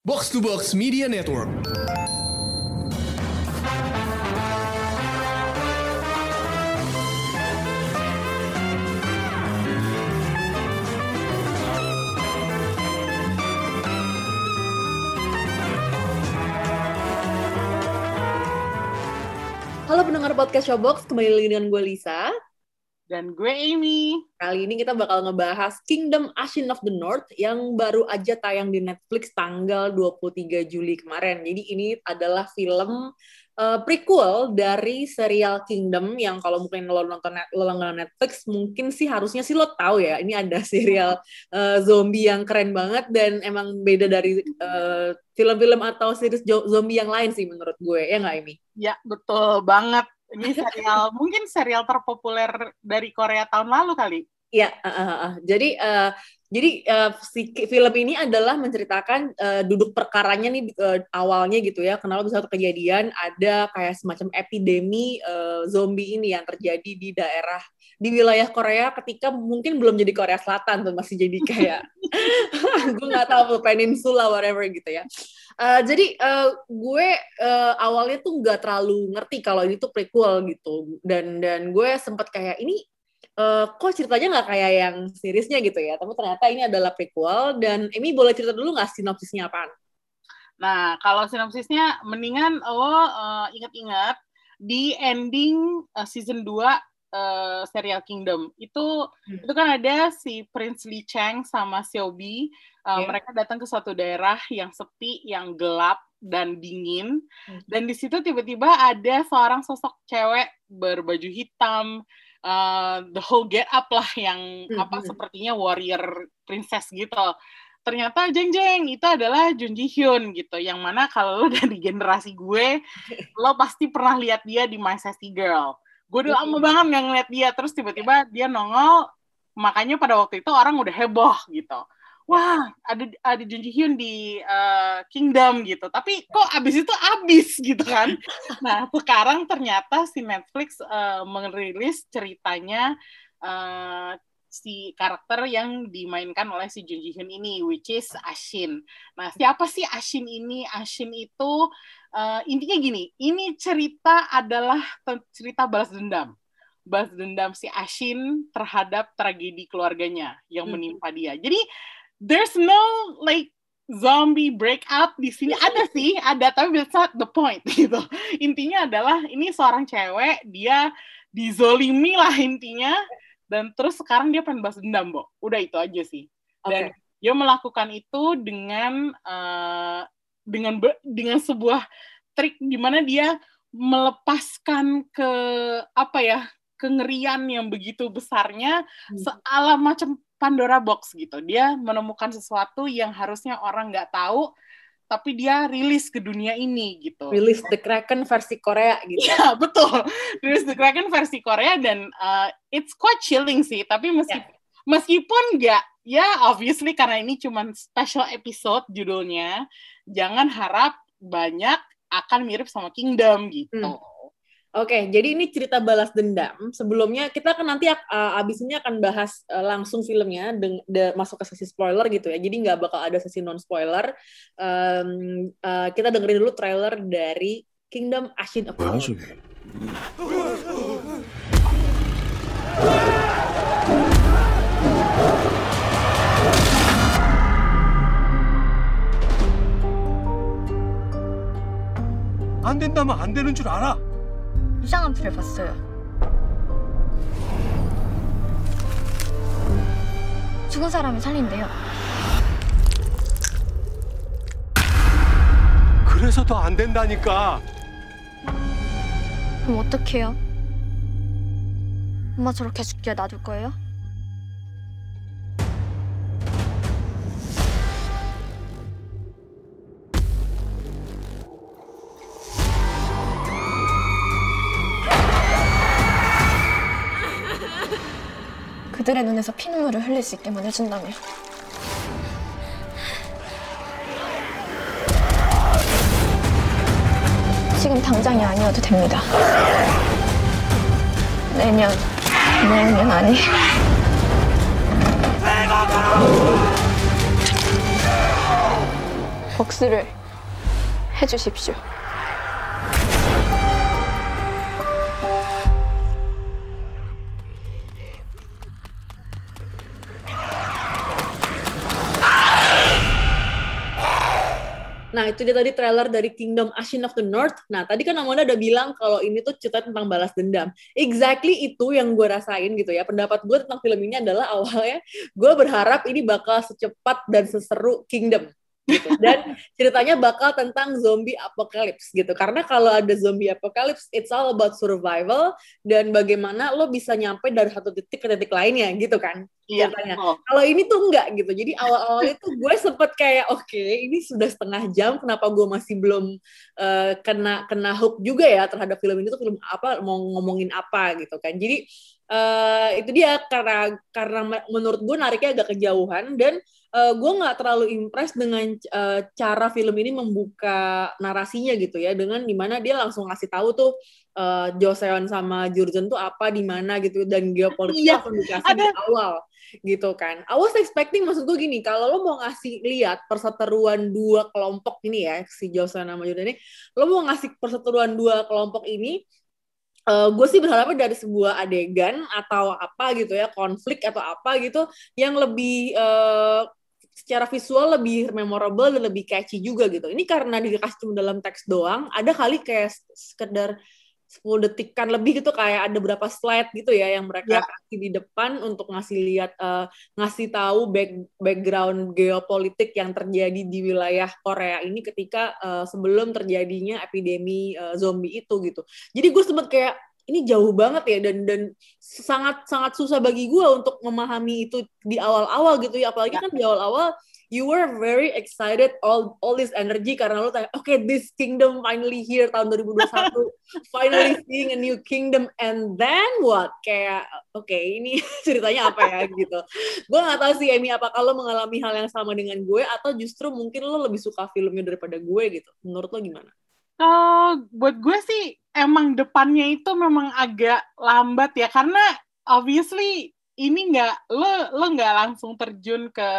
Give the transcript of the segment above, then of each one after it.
Box to Box Media Network. Halo pendengar podcast Showbox, kembali lagi dengan gue Lisa. Dan gue Amy. Kali ini kita bakal ngebahas Kingdom Ashin of the North yang baru aja tayang di Netflix tanggal 23 Juli kemarin. Jadi ini adalah film uh, prequel dari serial Kingdom yang kalau mungkin lo nonton lo nonton Netflix mungkin sih harusnya sih lo tahu ya ini ada serial uh, zombie yang keren banget dan emang beda dari uh, film-film atau series zombie yang lain sih menurut gue ya nggak Amy? Ya betul banget ini serial mungkin serial terpopuler dari Korea tahun lalu kali. Iya, uh, uh, uh. jadi uh, jadi uh, si film ini adalah menceritakan uh, duduk perkaranya nih uh, awalnya gitu ya. Kenapa bisa kejadian ada kayak semacam epidemi uh, zombie ini yang terjadi di daerah di wilayah Korea ketika mungkin belum jadi Korea Selatan tuh masih jadi kayak gue nggak tahu peninsula whatever gitu ya. Uh, jadi uh, gue uh, awalnya tuh nggak terlalu ngerti kalau ini tuh prequel gitu dan dan gue sempat kayak ini uh, kok ceritanya nggak kayak yang seriesnya gitu ya tapi ternyata ini adalah prequel dan ini boleh cerita dulu nggak sinopsisnya apaan? Nah kalau sinopsisnya mendingan lo uh, ingat-ingat di ending uh, season 2 uh, serial Kingdom itu hmm. itu kan ada si Prince Lee Chang sama Xiaobi uh, yeah. mereka datang ke suatu daerah yang sepi yang gelap dan dingin hmm. dan di situ tiba-tiba ada seorang sosok cewek berbaju hitam uh, the whole get up lah yang hmm. apa hmm. sepertinya warrior princess gitu ternyata jeng jeng itu adalah Jun Ji Hyun gitu yang mana kalau lo dari generasi gue lo pasti pernah lihat dia di My Sassy Girl gue udah lama banget nggak ngeliat dia. Terus tiba-tiba dia nongol. Makanya pada waktu itu orang udah heboh gitu. Wah ada ada Jun Ji Hyun di uh, Kingdom gitu. Tapi kok abis itu abis gitu kan? Nah sekarang ternyata si Netflix uh, merilis ceritanya uh, si karakter yang dimainkan oleh si Jun Ji Hyun ini which is Ashin. Nah siapa sih Ashin ini? Ashin itu uh, intinya gini, ini cerita adalah cerita balas dendam. Balas dendam si Ashin terhadap tragedi keluarganya yang hmm. menimpa dia. Jadi there's no like zombie breakout di sini ada sih, ada tapi that's not the point gitu. Intinya adalah ini seorang cewek, dia dizolimi lah intinya dan terus sekarang dia pengen balas dendam, Bo. Udah itu aja sih. Dan okay. dia melakukan itu dengan uh, dengan dengan sebuah trik di mana dia melepaskan ke apa ya kengerian yang begitu besarnya hmm. seala macam Pandora box gitu. Dia menemukan sesuatu yang harusnya orang nggak tahu, tapi dia rilis ke dunia ini gitu. Rilis The Kraken versi Korea gitu. Iya betul, rilis The Kraken versi Korea dan uh, it's quite chilling sih. Tapi meski, yeah. meskipun nggak, ya obviously karena ini cuma special episode judulnya, jangan harap banyak akan mirip sama Kingdom gitu. Hmm. Oke, okay, jadi ini cerita balas dendam. Sebelumnya kita kan nanti uh, abis ini akan bahas uh, langsung filmnya, de, de, masuk ke sesi spoiler gitu ya. Jadi nggak bakal ada sesi non spoiler. Um, uh, kita dengerin dulu trailer dari Kingdom Ashin of 안 된다면 안 되는 줄 알아. 이상한 불을 봤어요. 죽은 사람을 살린대요. 그래서 더 안 된다니까. 그럼 어떡해요? 엄마 저렇게 죽게 놔둘 거예요? 그들의 눈에서 피눈물을 흘릴 수 있게만 해준다면 지금 당장이 아니어도 됩니다. 내년, 내년 아니. 복수를 해주십시오. Nah, itu dia tadi trailer dari Kingdom Ashin of the North. Nah, tadi kan Amanda udah bilang kalau ini tuh cerita tentang balas dendam. Exactly itu yang gue rasain gitu ya. Pendapat gue tentang film ini adalah awalnya gue berharap ini bakal secepat dan seseru Kingdom gitu. Dan ceritanya bakal tentang zombie apocalypse gitu. Karena kalau ada zombie apocalypse, it's all about survival dan bagaimana lo bisa nyampe dari satu titik ke titik lainnya gitu kan. Iya. Ceritanya. Oh. Kalau ini tuh enggak gitu. Jadi awal-awal itu gue sempet kayak oke, ini sudah setengah jam kenapa gue masih belum eh, kena kena hook juga ya terhadap film ini tuh film apa mau ngomongin apa gitu kan. Jadi eh, itu dia karena karena me- menurut gue nariknya agak kejauhan dan eh, gue nggak terlalu impress dengan eh, cara film ini membuka narasinya gitu ya. Dengan di mana dia langsung ngasih tahu tuh eh, Joseon sama Jurgen tuh apa di mana gitu dan geopolitik Iya, langsung dikasih di awal gitu kan. I was expecting maksud gue gini, kalau lo mau ngasih lihat perseteruan dua kelompok ini ya, si Joseon sama Jurgen ini, lo mau ngasih perseteruan dua kelompok ini eh gue sih berharapnya dari sebuah adegan atau apa gitu ya konflik atau apa gitu yang lebih eh, secara visual lebih memorable dan lebih catchy juga gitu. Ini karena dikasih cuma dalam teks doang, ada kali kayak sekedar 10 detikan lebih gitu kayak ada berapa slide gitu ya yang mereka Ya. kasih di depan untuk ngasih lihat eh, ngasih tahu back, background geopolitik yang terjadi di wilayah Korea ini ketika eh, sebelum terjadinya epidemi eh, zombie itu gitu. Jadi gue sempet kayak ini jauh banget ya dan dan sangat sangat susah bagi gue untuk memahami itu di awal-awal gitu ya apalagi kan di awal-awal you were very excited all all this energy karena lo tanya oke this kingdom finally here tahun 2021 finally seeing a new kingdom. And then what? Kayak oke ini ceritanya apa ya? Gitu. Gue nggak tahu sih Emi apa kalau mengalami hal yang sama dengan gue atau justru mungkin lo lebih suka filmnya daripada gue gitu. Menurut lo gimana? Kalau buat gue sih emang depannya itu memang agak lambat ya. Karena obviously ini nggak lo lo nggak langsung terjun ke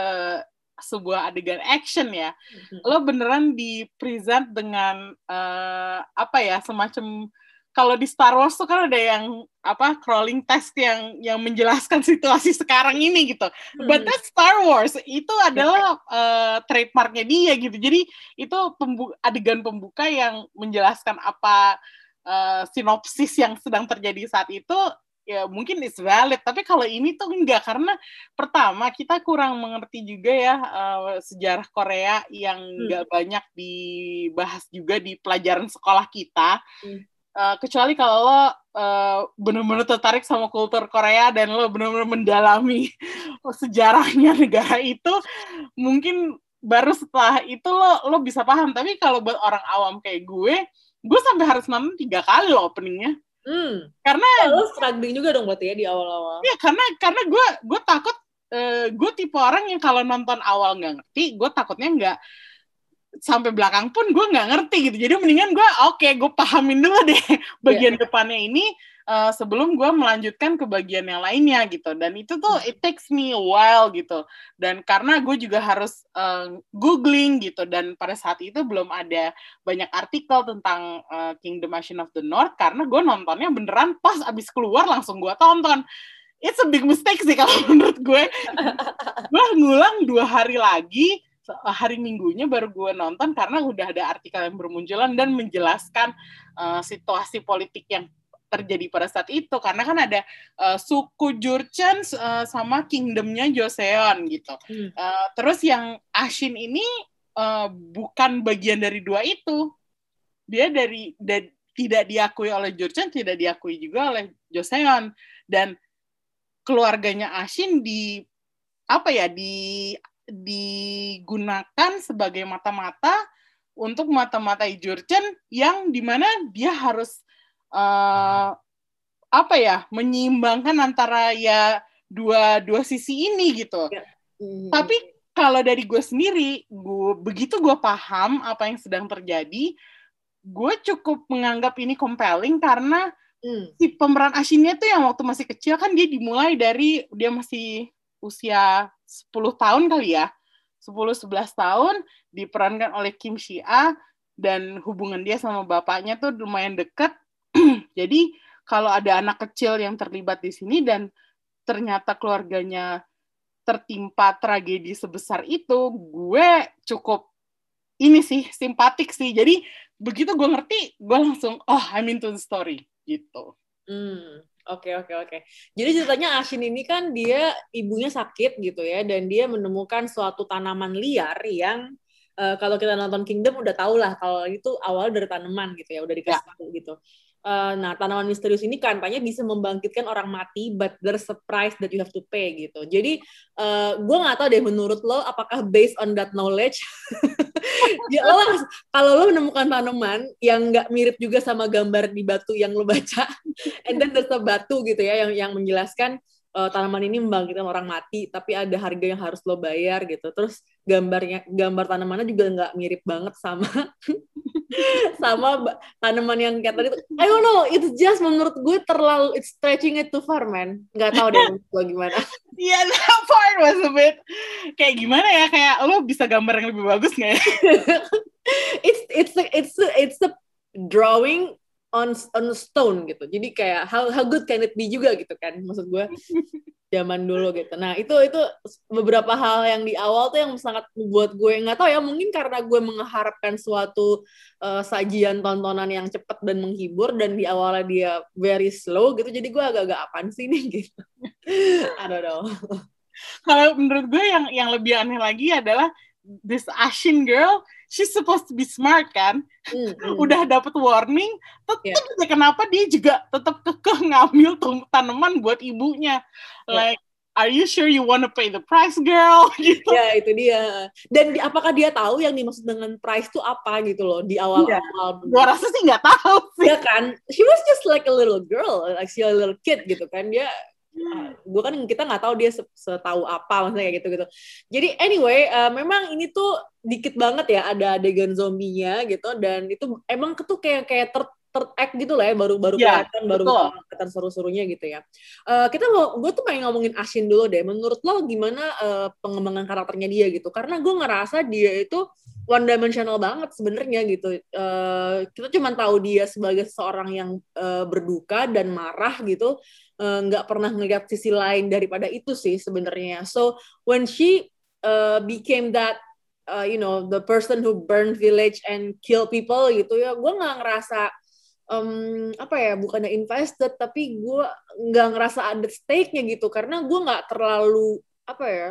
sebuah adegan action ya. Lo beneran di present dengan eh, apa ya semacam kalau di Star Wars tuh kan ada yang apa crawling test yang yang menjelaskan situasi sekarang ini gitu. But that's Star Wars. Itu adalah eh, trademarknya dia gitu. Jadi itu pembu- adegan pembuka yang menjelaskan apa eh, sinopsis yang sedang terjadi saat itu ya mungkin is valid tapi kalau ini tuh enggak karena pertama kita kurang mengerti juga ya eh, sejarah Korea yang enggak banyak dibahas juga di pelajaran sekolah kita. Hmm. Eh, kecuali kalau lo eh, bener-bener tertarik sama kultur Korea dan lo bener-bener mendalami sejarahnya negara itu mungkin baru setelah itu lo lo bisa paham. Tapi kalau buat orang awam kayak gue gue sampai harus nonton tiga kali lo openingnya hmm. karena Ya, lo struggling juga dong berarti ya di awal-awal ya karena karena gue gue takut eh, gue tipe orang yang kalau nonton awal nggak ngerti gue takutnya nggak sampai belakang pun gue nggak ngerti gitu. Jadi mendingan gue oke gue pahamin dulu deh bagian depannya ini eh, sebelum gue melanjutkan ke bagian yang lainnya gitu. Dan itu tuh it takes me a while gitu. Dan karena gue juga harus eh, googling gitu. Dan pada saat itu belum ada banyak artikel tentang eh, Kingdom Machine of the North karena gue nontonnya beneran pas abis keluar langsung gue tonton. It's a big mistake sih kalau menurut gue. Gue ngulang dua hari lagi hari minggunya baru gue nonton karena udah ada artikel yang bermunculan dan menjelaskan eh, situasi politik yang terjadi pada saat itu. Karena kan ada eh, suku Jurchen eh, sama kingdomnya Joseon gitu. Hmm. Eh, terus yang Ashin ini eh, bukan bagian dari dua itu. Dia dari da- tidak diakui oleh Jurchen tidak diakui juga oleh Joseon. Dan keluarganya Ashin di apa ya di digunakan sebagai mata-mata untuk mata-matai Jurchen yang di mana dia harus eh, apa ya menyeimbangkan antara ya dua dua sisi ini gitu. Hmm. Tapi kalau dari gue sendiri, gue begitu gue paham apa yang sedang terjadi, gue cukup menganggap ini compelling karena Hmm. si pemeran Ashinnya tuh yang waktu masih kecil kan dia dimulai dari dia masih usia 10 tahun kali ya. 10-11 tahun diperankan oleh Kim Shia dan hubungan dia sama bapaknya tuh lumayan deket. Jadi kalau ada anak kecil yang terlibat di sini dan ternyata keluarganya tertimpa tragedi sebesar itu, gue cukup ini sih simpatik sih. Jadi begitu gue ngerti, gue langsung oh I'm into the story gitu. Hmm. Oke oke oke. Jadi ceritanya Ashin ini kan dia ibunya sakit gitu ya dan dia menemukan suatu tanaman liar yang uh, kalau kita nonton Kingdom udah tau lah kalau itu awal dari tanaman gitu ya udah dikasih ya. tahu gitu. Uh, nah tanaman misterius ini katanya bisa membangkitkan orang mati, but there's a price that you have to pay gitu. Jadi uh, gue nggak tahu deh menurut lo apakah based on that knowledge, ya lo kalau lo menemukan tanaman yang nggak mirip juga sama gambar di batu yang lo baca, and then there's a batu gitu ya yang yang menjelaskan uh, tanaman ini membangkitkan orang mati, tapi ada harga yang harus lo bayar gitu. Terus gambarnya gambar tanamannya juga nggak mirip banget sama sama tanaman yang kayak tadi I don't know it's just menurut gue terlalu it's stretching it too far man. Nggak tahu deh gue gimana. Iya, yeah, that part was a bit kayak gimana ya kayak lo bisa gambar yang lebih bagus nggak ya? It's it's a, it's a, it's a drawing on on stone gitu jadi kayak how how good can it be juga gitu kan maksud gue zaman dulu gitu. Nah itu itu beberapa hal yang di awal tuh yang sangat membuat gue nggak tahu ya mungkin karena gue mengharapkan suatu uh, sajian tontonan yang cepat dan menghibur dan di awalnya dia very slow gitu jadi gue agak-agak apaan sih nih gitu. I don't know. Kalau menurut gue yang yang lebih aneh lagi adalah this Ashin girl she's supposed to be smart kan mm, mm. udah dapat warning tetap yeah. aja kenapa dia juga tetap kekeh ngambil tanaman buat ibunya yeah. like Are you sure you want to pay the price, girl? Gitu. Ya itu dia. Dan di, apakah dia tahu yang dimaksud dengan price itu apa gitu loh di awal-awal? Yeah. Gua rasa sih nggak tahu sih. Ya kan? She was just like a little girl, like she a little kid gitu kan. Dia gue kan kita nggak tahu dia setahu apa maksudnya kayak gitu gitu jadi anyway uh, memang ini tuh dikit banget ya ada adegan zombinya gitu dan itu emang tuh kayak kayak ter third act gitu lah ya baru baru yeah, kelihatan baru kelihatan seru-serunya gitu ya. Uh, kita mau gue tuh pengen ngomongin Ashin dulu deh. Menurut lo gimana uh, pengembangan karakternya dia gitu? Karena gue ngerasa dia itu one dimensional banget sebenarnya gitu. Uh, kita cuma tahu dia sebagai seorang yang uh, berduka dan marah gitu. Nggak uh, pernah ngeliat sisi lain daripada itu sih sebenarnya. So when she uh, became that uh, you know the person who burn village and kill people gitu ya gue nggak ngerasa um, apa ya bukannya invested tapi gue nggak ngerasa ada stake-nya gitu karena gue nggak terlalu apa ya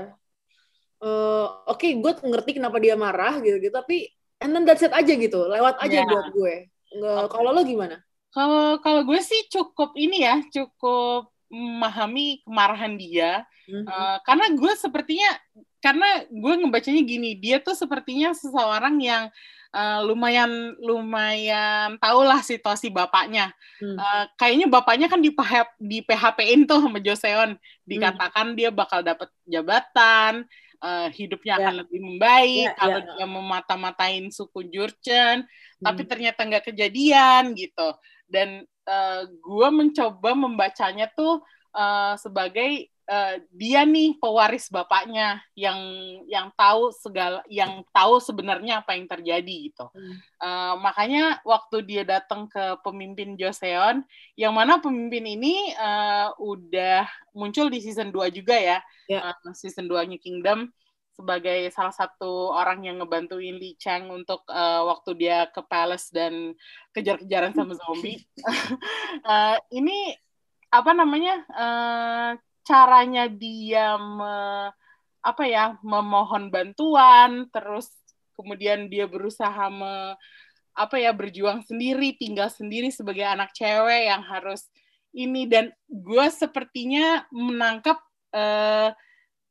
uh, oke okay, gue ngerti kenapa dia marah gitu gitu tapi and then that's it aja gitu lewat aja yeah. buat gue okay. kalau lo gimana kalau kalau gue sih cukup ini ya cukup memahami kemarahan dia mm -hmm. uh, karena gue sepertinya karena gue ngebacanya gini dia tuh sepertinya seseorang yang uh, lumayan lumayan tahulah situasi bapaknya. Hmm. Uh, kayaknya bapaknya kan di PHP, di PHP-in tuh sama Joseon, dikatakan hmm. dia bakal dapat jabatan, uh, hidupnya yeah. akan lebih membaik yeah, kalau yeah. dia memata-matain suku Jurchen, hmm. tapi ternyata nggak kejadian gitu. Dan uh, gue mencoba membacanya tuh uh, sebagai uh, dia nih pewaris bapaknya yang yang tahu segala yang tahu sebenarnya apa yang terjadi gitu. Hmm. Uh, makanya waktu dia datang ke pemimpin Joseon, yang mana pemimpin ini uh, udah muncul di season 2 juga ya, yeah. Ya. uh, season 2-nya Kingdom sebagai salah satu orang yang ngebantuin Lee Chang untuk uh, waktu dia ke palace dan kejar-kejaran sama zombie. uh, ini apa namanya? Uh, caranya dia me, apa ya memohon bantuan terus kemudian dia berusaha me, apa ya berjuang sendiri tinggal sendiri sebagai anak cewek yang harus ini. Dan gue sepertinya menangkap uh,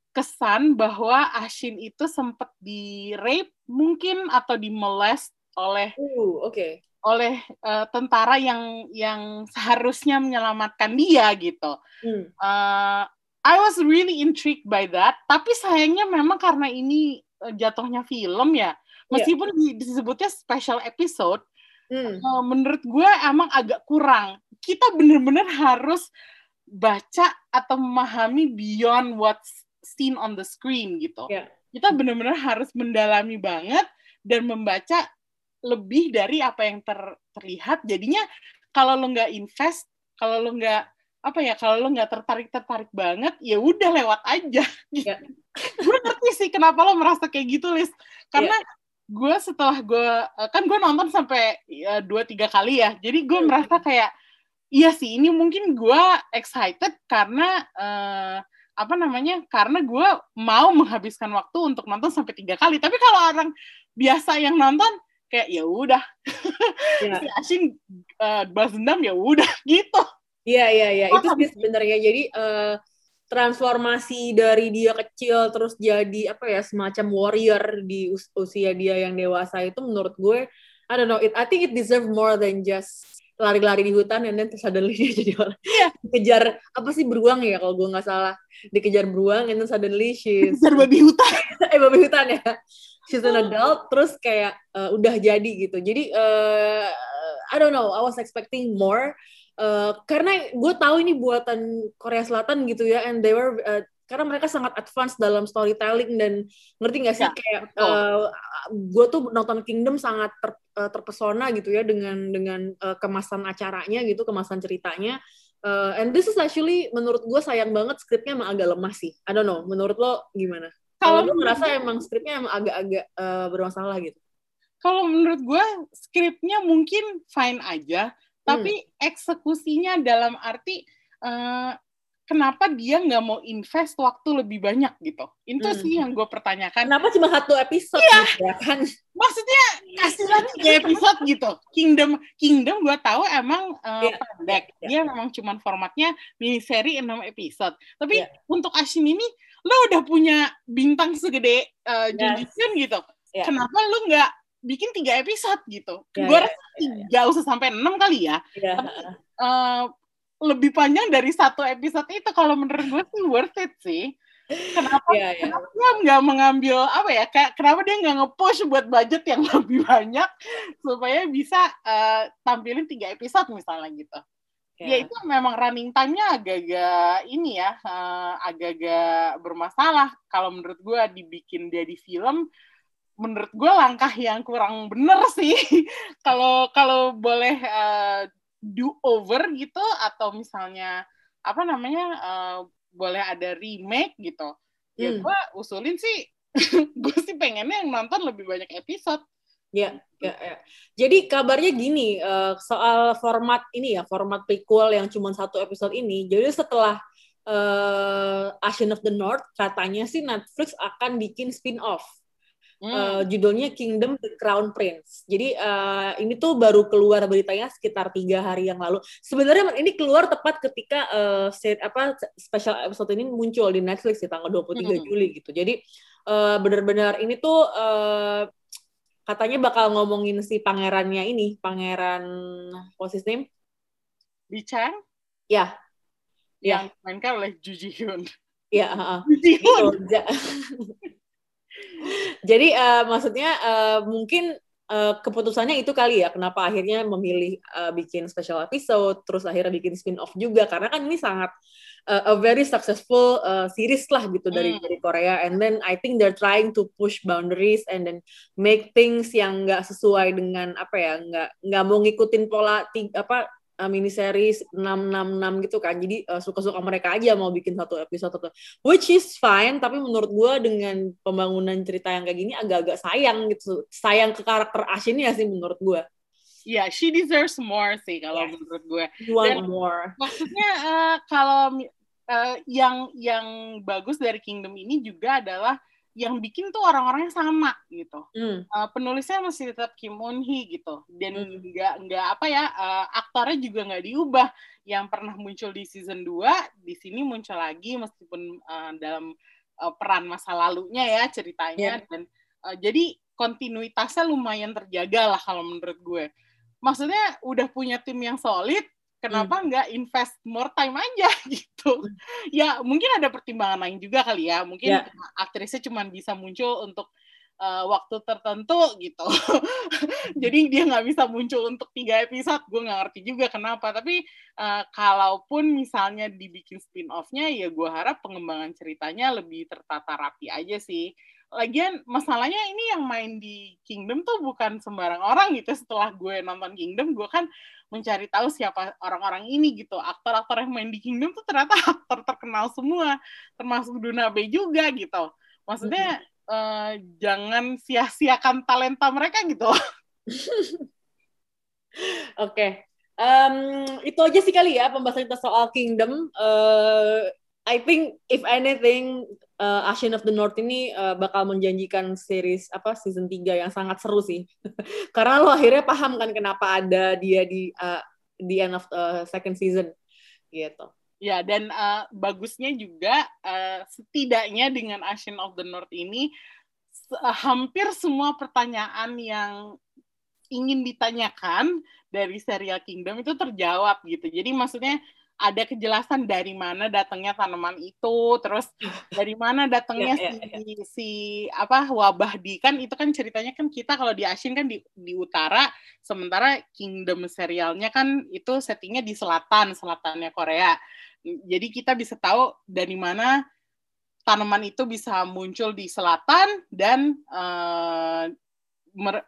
kesan bahwa Ashin itu sempat di rape mungkin atau di molest oleh uh, oke. okay oleh uh, tentara yang yang seharusnya menyelamatkan dia gitu. Hmm. Uh, I was really intrigued by that. Tapi sayangnya memang karena ini uh, jatuhnya film ya, iya. meskipun yeah. disebutnya special episode, hmm. uh, menurut gue emang agak kurang. Kita bener-bener harus baca atau memahami beyond what's seen on the screen gitu. Yeah. kita benar-benar harus mendalami banget dan membaca lebih dari apa yang ter, terlihat jadinya kalau lo nggak invest kalau lo nggak apa ya kalau lo nggak tertarik tertarik banget ya udah lewat aja gitu. Ya. gue ngerti sih kenapa lo merasa kayak gitu Lis karena gue setelah gue kan gue nonton sampai ya, dua tiga kali ya jadi gue Hmm. merasa kayak iya sih ini mungkin gue excited karena eh, apa namanya karena gue mau menghabiskan waktu untuk nonton sampai tiga kali tapi kalau orang biasa yang nonton kayak ya udah. Ya. si Ashin eh, balas dendam ya udah gitu. Iya iya iya. Itu sih sebenarnya. Jadi eh, transformasi dari dia kecil terus jadi apa ya semacam warrior di us- usia dia yang dewasa itu menurut gue I don't know it I think it deserve more than just lari-lari di hutan and then suddenly dia jadi orang Iya. dikejar apa sih beruang ya kalau gue nggak salah. Dikejar beruang and then suddenly she's Kejar babi hutan. Eh babi hutan ya. She's an adult terus kayak eh, udah jadi gitu. Jadi eh, I don't know I was expecting more. Eh, karena gue tahu ini buatan Korea Selatan gitu ya and they were eh, karena mereka sangat advance dalam storytelling dan ngerti nggak sih Ya, kayak betul. gue tuh nonton Kingdom sangat ter- eh, terpesona gitu ya dengan dengan eh, kemasan acaranya gitu kemasan ceritanya Eh, and this is actually menurut gue sayang banget skripnya emang agak lemah sih I don't know menurut lo gimana kalau gue ngerasa emang skripnya emang agak-agak eh, bermasalah gitu. kalau menurut gue skripnya mungkin fine aja Hmm. tapi eksekusinya dalam arti eh, kenapa dia nggak mau invest waktu lebih banyak gitu? Itu Hmm. sih yang gue pertanyakan. Kenapa cuma satu episode gitu ya kan? maksudnya kasihlah tiga episode gitu. Kingdom Kingdom gue tahu emang eh, Iya, pendek. Iya, dia memang cuman formatnya mini seri 6 episode. Tapi Iya. untuk Ashin ini lo udah punya bintang segede uh, Yes. Gitu. Iya. kenapa lo nggak bikin tiga episode gitu? Iya, gue iya, rasa nggak usah sampai enam kali ya. Iya. Eh, lebih panjang dari satu episode itu. Kalau menurut gue sih worth it sih. Kenapa Iya, iya. kenapa dia nggak mengambil apa ya kayak kenapa dia nggak nge-push buat budget yang lebih banyak supaya bisa eh, tampilin tiga episode misalnya gitu. Ya Iya. itu memang running time-nya agak-agak ini ya eh, agak-agak bermasalah. Kalau menurut gue dibikin dia di film menurut gue langkah yang kurang bener sih. Kalau kalau boleh eh, do over gitu atau misalnya apa namanya eh, boleh ada remake gitu ya Hmm. gue usulin sih gue sih pengennya yang nonton lebih banyak episode Iya, iya, iya. Jadi kabarnya gini, eh, soal format ini ya, format prequel yang cuma satu episode ini. Jadi setelah eh Ashen of the North, katanya sih Netflix akan bikin spin-off. Hmm. Eh, judulnya Kingdom the Crown Prince. Jadi eh, ini tuh baru keluar beritanya sekitar tiga hari yang lalu. Sebenarnya ini keluar tepat ketika eh, set apa special episode ini muncul di Netflix di tanggal 23 Hmm. Juli gitu. Jadi eh, benar-benar ini tuh eh, katanya bakal ngomongin si pangerannya ini, pangeran what's his name? Di Chang Ya, yang dimainkan oleh Ju Ji Hyun. ya. heeh. Ju Ji Hyun. Ja- Jadi eh, maksudnya eh, mungkin eh, keputusannya itu kali ya kenapa akhirnya memilih eh, bikin special episode terus akhirnya bikin spin-off juga karena kan ini sangat eh, a very successful eh, series lah gitu dari Hmm. dari Korea and then I think they're trying to push boundaries and then make things yang nggak sesuai dengan apa ya nggak nggak mau ngikutin pola apa eh, mini series 666 gitu kan jadi eh, suka-suka mereka aja mau bikin satu episode atau which is fine tapi menurut gue dengan pembangunan cerita yang kayak gini agak-agak sayang gitu sayang ke karakter Ashinnya sih menurut gue Ya, she deserves more sih kalau Yes. menurut gue. you want Dan- more Maksudnya eh, kalau eh, yang yang bagus dari Kingdom ini juga adalah yang bikin tuh orang-orangnya sama gitu. Hmm, Eh, penulisnya masih tetap Kim Eun Hee gitu. Dan Hmm. nggak nggak apa ya eh, aktornya juga nggak diubah. Yang pernah muncul di season 2 di sini muncul lagi meskipun eh, dalam eh, peran masa lalunya ya ceritanya. Dan eh, jadi kontinuitasnya lumayan terjaga lah kalau menurut gue. Maksudnya udah punya tim yang solid kenapa nggak invest more time aja gitu? Ya mungkin ada pertimbangan lain juga kali ya. Mungkin Ya. aktrisnya cuma bisa muncul untuk uh, waktu tertentu gitu. Jadi dia nggak bisa muncul untuk tiga episode. Gue nggak ngerti juga kenapa. Tapi uh, kalaupun misalnya dibikin spin offnya ya gue harap pengembangan ceritanya lebih tertata rapi aja sih lagian masalahnya ini yang main di Kingdom tuh bukan sembarang orang gitu setelah gue nonton Kingdom gue kan mencari tahu siapa orang-orang ini gitu aktor-aktor yang main di Kingdom tuh ternyata aktor terkenal semua termasuk Duna B juga gitu maksudnya mm -hmm. uh, jangan sia-siakan talenta mereka gitu Oke, okay. um, itu aja sih kali ya pembahasan kita soal Kingdom. Uh, I think if anything, uh, Asian of the North ini uh, bakal menjanjikan series apa season 3 yang sangat seru sih. Karena lo akhirnya paham kan kenapa ada dia di uh, di end of uh, second season gitu. Ya, dan uh, bagusnya juga uh, setidaknya dengan Asian of the North ini hampir semua pertanyaan yang ingin ditanyakan dari serial Kingdom itu terjawab gitu. Jadi maksudnya ada kejelasan dari mana datangnya tanaman itu, terus dari mana datangnya yeah, yeah, si, yeah. si apa wabah di kan itu kan ceritanya kan kita kalau di Asin kan di, di utara, sementara Kingdom serialnya kan itu settingnya di selatan, selatannya Korea. Jadi kita bisa tahu dari mana tanaman itu bisa muncul di selatan dan uh,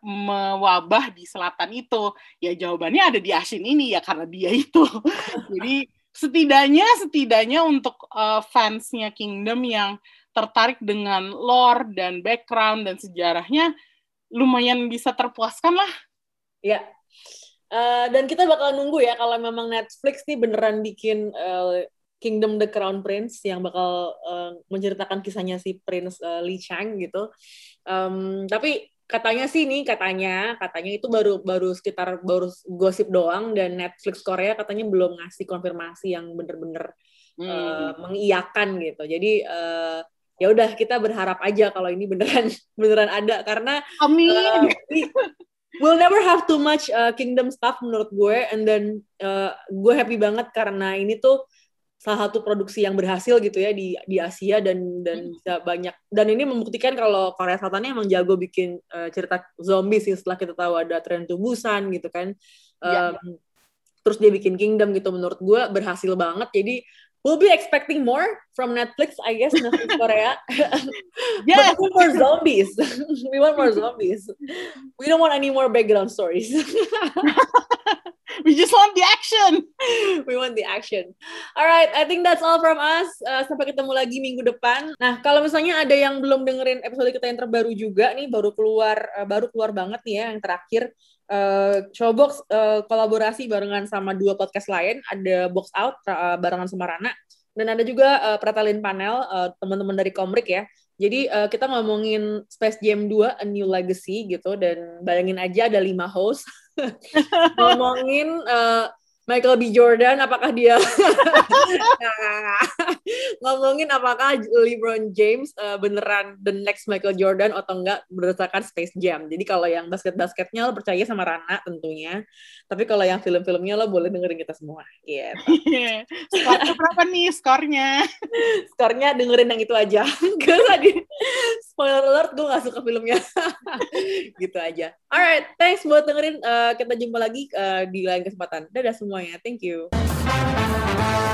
mewabah di selatan itu? Ya jawabannya ada di Asin ini ya karena dia itu. Jadi setidaknya setidaknya untuk uh, fansnya Kingdom yang tertarik dengan lore dan background dan sejarahnya lumayan bisa terpuaskan lah. Ya. Uh, dan kita bakal nunggu ya kalau memang Netflix nih beneran bikin uh, Kingdom the Crown Prince yang bakal uh, menceritakan kisahnya si Prince uh, Li Chang gitu. Um, tapi katanya sih nih katanya katanya itu baru baru sekitar baru gosip doang dan Netflix Korea katanya belum ngasih konfirmasi yang bener-bener hmm. uh, mengiyakan gitu jadi uh, ya udah kita berharap aja kalau ini beneran beneran ada karena Amin. Uh, we'll never have too much uh, kingdom stuff menurut gue and then uh, gue happy banget karena ini tuh salah satu produksi yang berhasil gitu ya di di Asia dan dan hmm. bisa banyak dan ini membuktikan kalau Korea Selatan emang jago bikin uh, cerita zombie sih setelah kita tahu ada tren tubusan gitu kan. Um, ya. terus dia bikin Kingdom gitu menurut gue berhasil banget. Jadi we'll be expecting more from Netflix I guess Netflix Korea. We want more zombies. We want more zombies. We don't want any more background stories We just want the action. We want the action. Alright, I think that's all from us. Uh, sampai ketemu lagi minggu depan. Nah, kalau misalnya ada yang belum dengerin episode kita yang terbaru juga nih, baru keluar, uh, baru keluar banget nih ya yang terakhir. Uh, Showbox uh, kolaborasi barengan sama dua podcast lain. Ada Box Out uh, barengan sama Rana. Dan ada juga uh, Pratalin Panel, uh, teman-teman dari Komrik ya. Jadi uh, kita ngomongin Space Jam 2 A New Legacy gitu dan bayangin aja ada lima host. Ngomongin uh, Michael B. Jordan, apakah dia ngomongin apakah LeBron James uh, beneran the next Michael Jordan atau enggak berdasarkan Space Jam. Jadi kalau yang basket-basketnya lo percaya sama Rana tentunya, tapi kalau yang film-filmnya lo boleh dengerin kita semua. Gitu. Skornya berapa nih skornya? skornya dengerin yang itu aja. Gue tadi spoiler alert gue gak suka filmnya. gitu aja. Alright, thanks buat dengerin. Uh, kita jumpa lagi uh, di lain kesempatan. Dadah semua semuanya. Thank you.